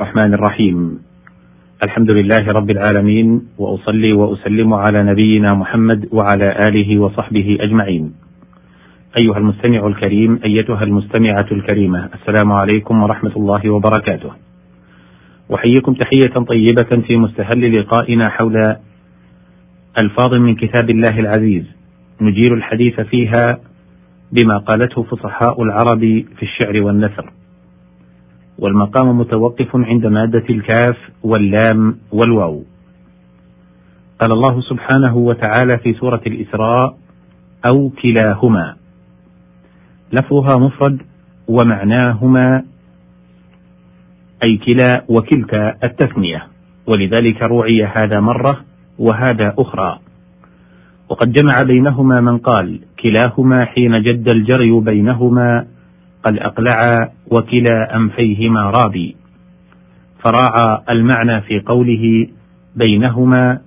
الرحمن الرحيم. الحمد لله رب العالمين وأصلي وأسلم على نبينا محمد وعلى آله وصحبه أجمعين. أيها المستمع الكريم أيتها المستمعة الكريمة السلام عليكم ورحمة الله وبركاته. أحييكم تحية طيبة في مستهل لقائنا حول ألفاظ من كتاب الله العزيز. نجيل الحديث فيها بما قالته فصحاء العرب في الشعر والنثر. والمقام متوقف عند مادة الكاف واللام والواو. قال الله سبحانه وتعالى في سورة الإسراء: أو كلاهما. لفظها مفرد ومعناهما أي كلا وكلتا التثنية، ولذلك روعي هذا مرة وهذا أخرى. وقد جمع بينهما من قال: كلاهما حين جد الجري بينهما قد أقلعا وكلا أنفيهما رابي فراعى المعنى في قوله بينهما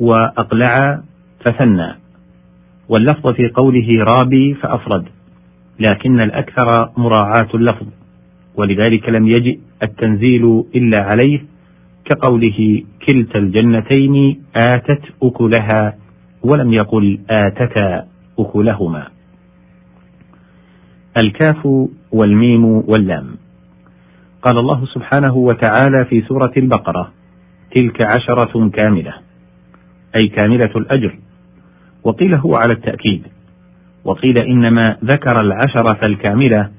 وأقلعا فثنى. واللفظ في قوله رابي فأفرد لكن الأكثر مراعاة اللفظ ولذلك لم يجئ التنزيل إلا عليه كقوله كلتا الجنتين آتت أكلها ولم يقل آتتا أكلهما. الكاف والميم واللام. قال الله سبحانه وتعالى في سورة البقرة تلك عشرة كاملة أي كاملة الأجر. وقيل هو على التأكيد. وقيل إنما ذكر العشرة الكاملة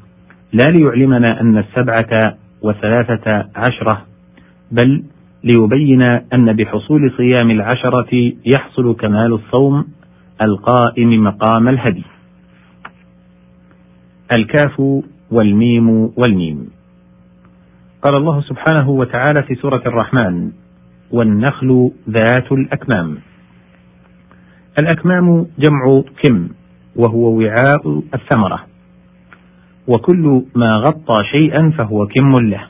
لا ليعلمنا أن السبعة وثلاثة عشرة بل ليبين أن بحصول صيام العشرة يحصل كمال الصوم القائم مقام الهدي. الكاف والميم والميم. قال الله سبحانه وتعالى في سورة الرحمن والنخل ذات الأكمام. الأكمام جمع كم وهو وعاء الثمرة. وكل ما غطى شيئا فهو كم له.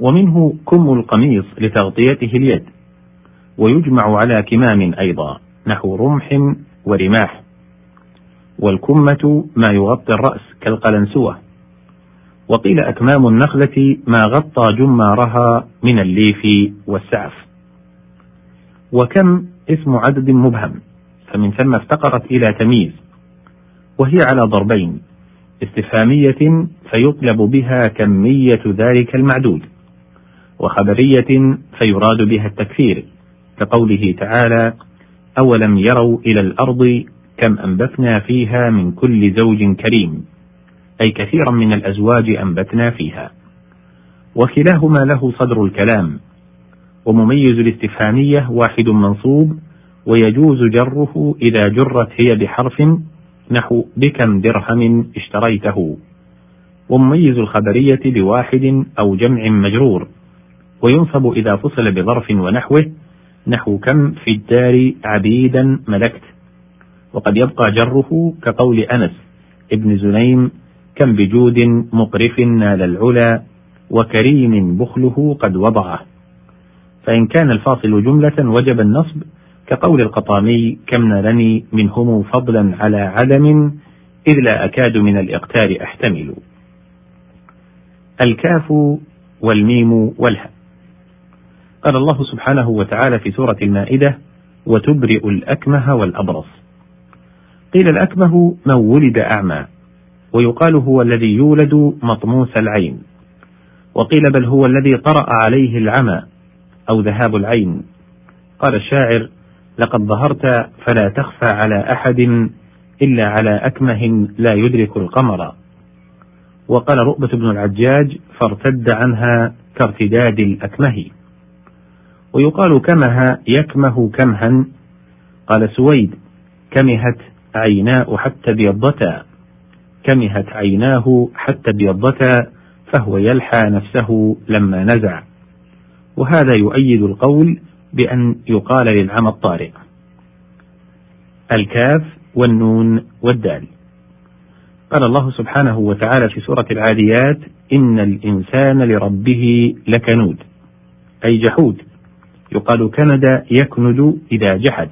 ومنه كم القميص لتغطيته اليد. ويجمع على كمام أيضا نحو رمح ورماح. والكمة ما يغطي الرأس كالقلنسوة. وقيل أكمام النخلة ما غطى جمارها من الليف والسعف. وكم اسم عدد مبهم فمن ثم افتقرت إلى تمييز. وهي على ضربين استفهامية فيطلب بها كمية ذلك المعدود وخبرية فيراد بها التكفير كقوله تعالى أولم يروا إلى الأرض كم أنبتنا فيها من كل زوج كريم أي كثيرا من الأزواج أنبتنا فيها. وكلاهما له صدر الكلام ومميز الاستفهامية واحد منصوب ويجوز جره إذا جرت هي بحرف نحو بكم درهم اشتريته. ومميز الخبرية بواحد أو جمع مجرور وينصب إذا فصل بظرف ونحوه نحو كم في الدار عبيدا ملكت. وقد يبقى جره كقول أنس ابن زنيم كم بجود مقرف نال العلا وكريم بخله قد وضعه. فإن كان الفاصل جملة وجب النصب كقول القطامي كم نالني منهم فضلا على عدم إذ لا أكاد من الإقتار أحتمل. الكاف والميم والهاء قال الله سبحانه وتعالى في سورة المائدة وتبرئ الأكمه والأبرص قيل الأكمه من ولد أعمى ويقال هو الذي يولد مطموس العين وقيل بل هو الذي طرأ عليه العمى أو ذهاب العين. قال الشاعر لقد ظهرت فلا تخفى على أحد إلا على أكمه لا يدرك القمر وقال رؤبة بن العجاج فارتد عنها كارتداد الأكمه ويقال كمها يكمه كمها قال سويد كمهت عيناه حتى ابيضتا كمهت عيناه حتى ابيضتا فهو يلحى نفسه لما نزع. وهذا يؤيد القول بأن يقال للعمى الطارئ الكاف والنون والدال. قال الله سبحانه وتعالى في سورة العاديات إن الإنسان لربه لكنود أي جحود. يقال كند يكند إذا جحد.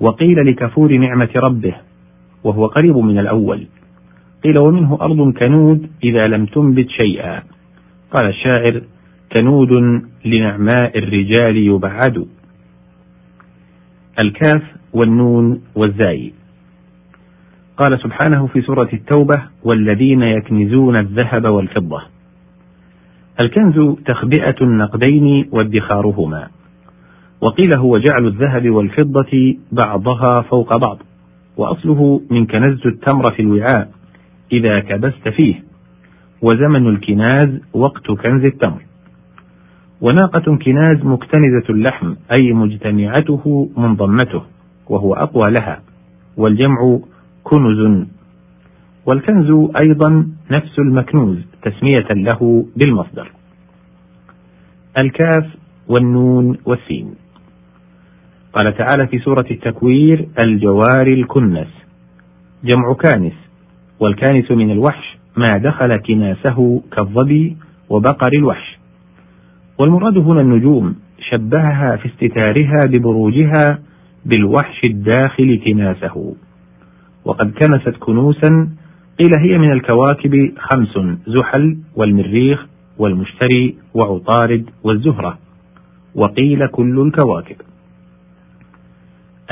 وقيل لكفور نعمة ربه وهو قريب من الأول. قيل ومنه أرض كنود إذا لم تنبت شيئا. قال الشاعر كنود لنعماء الرجال يبعد. الكاف والنون والزاي. قال سبحانه في سورة التوبة والذين يكنزون الذهب والفضة. الكنز تخبئة النقدين وادخارهما. وقيل هو جعل الذهب والفضة بعضها فوق بعض وأصله من كنزت التمر في الوعاء إذا كبست فيه وزمن الكناز وقت كنز التمر. وناقة كناز مكتنزة اللحم أي مجتمعته منضمته وهو أقوى لها والجمع كنز. والكنز أيضا نفس المكنوز تسمية له بالمصدر. الكاف والنون والسين. قال تعالى في سورة التكوير الجوار الكنس. جمع كانس والكانس من الوحش ما دخل كناسه كالظبي وبقر الوحش. والمراد هنا النجوم شبهها في استتارها ببروجها بالوحش الداخل كناسه. وقد كنست كنوسا قيل هي من الكواكب خمس زحل والمريخ والمشتري وعطارد والزهرة. وقيل كل الكواكب.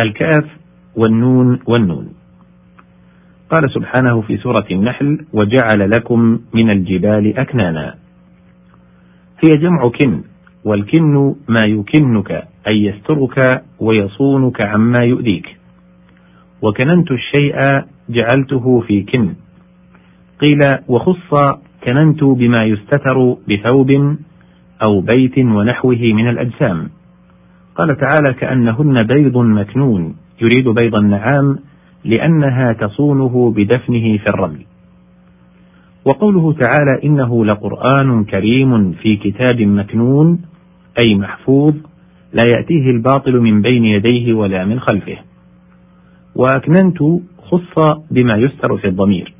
الكاف والنون والنون. قال سبحانه في سورة النحل وجعل لكم من الجبال أكنانا. هي جمع كن والكن ما يكنك أي يسترك ويصونك عما يؤذيك. وكننت الشيء جعلته في كن. قيل وخص كننت بما يستتر بثوب أو بيت ونحوه من الأجسام. قال تعالى كأنهن بيض مكنون يريد بيض النعام لأنها تصونه بدفنه في الرمل. وقوله تعالى إنه لقرآن كريم في كتاب مكنون أي محفوظ لا يأتيه الباطل من بين يديه ولا من خلفه. وأكننت خص بما يستر في الضمير.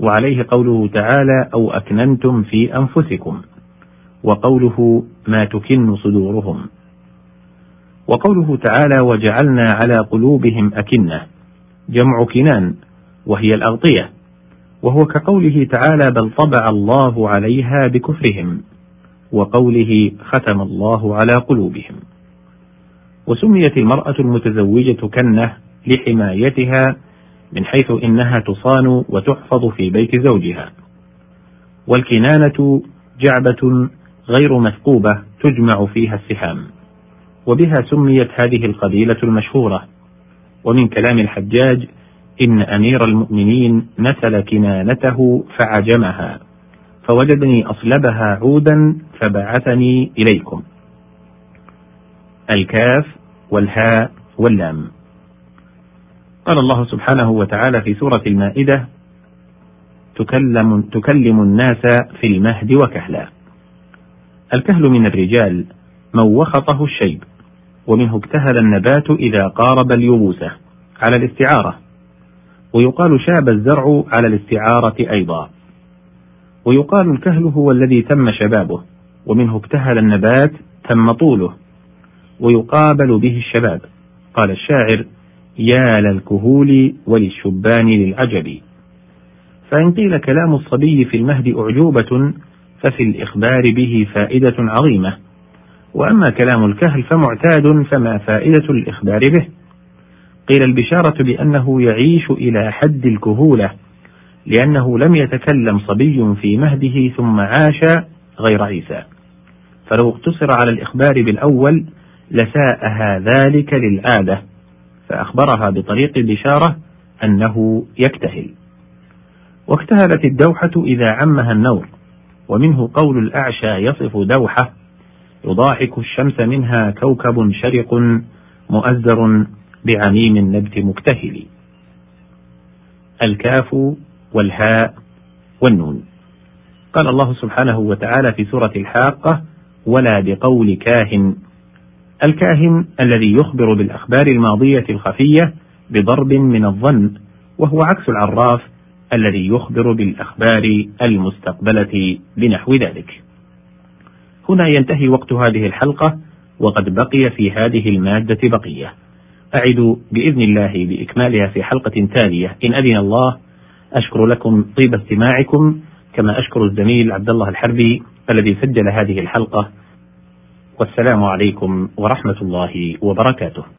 وعليه قوله تعالى أو أكننتم في أنفسكم. وقوله ما تكن صدورهم. وقوله تعالى وجعلنا على قلوبهم أكنة جمع كنان وهي الأغطية وهو كقوله تعالى بل طبع الله عليها بكفرهم وقوله ختم الله على قلوبهم. وسميت المرأة المتزوجة كنة لحمايتها من حيث إنها تصان وتحفظ في بيت زوجها. والكنانة جعبة غير مثقوبة تجمع فيها السهام وبها سميت هذه القبيلة المشهورة. ومن كلام الحجاج إن أمير المؤمنين نسل كنانته فعجمها فوجدني أصلبها عودا فبعثني إليكم. الكاف والهاء واللام. قال الله سبحانه وتعالى في سورة المائدة تكلم, تكلم الناس في المهد وكهلا. الكهل من الرجال من وخطه الشيب ومنه اكتهل النبات إذا قارب اليبوسة على الاستعارة ويقال شاب الزرع على الاستعارة أيضا. ويقال الكهل هو الذي تم شبابه ومنه اكتهل النبات تم طوله ويقابل به الشباب. قال الشاعر يا للكهول وللشبان للعجب فإن قيل كلام الصبي في المهد أعجوبة ففي الإخبار به فائدة عظيمة. وأما كلام الكهل فمعتاد فما فائدة الإخبار به. قيل البشارة بأنه يعيش إلى حد الكهولة لأنه لم يتكلم صبي في مهده ثم عاش غير عيسى. فلو اقتصر على الإخبار بالأول لساءها ذلك للعادة فأخبرها بطريق البشارة أنه يكتهل. واكتهلت الدوحة إذا عمها النور ومنه قول الأعشى يصف دوحة يضاحك الشمس منها كوكب شرق مؤزر بعميم النبت مكتهل. الكاف والهاء والنون. قال الله سبحانه وتعالى في سورة الحاقة ولا بقول كاهن. الكاهن الذي يخبر بالأخبار الماضية الخفية بضرب من الظن وهو عكس العراف الذي يخبر بالأخبار المستقبلة بنحو ذلك. هنا ينتهي وقت هذه الحلقة وقد بقي في هذه المادة بقية. أعد بإذن الله بإكمالها في حلقة تالية إن أذن الله أشكر لكم طيب استماعكم كما أشكر الزميل عبد الله الحربي الذي سجل هذه الحلقة. والسلام عليكم ورحمة الله وبركاته.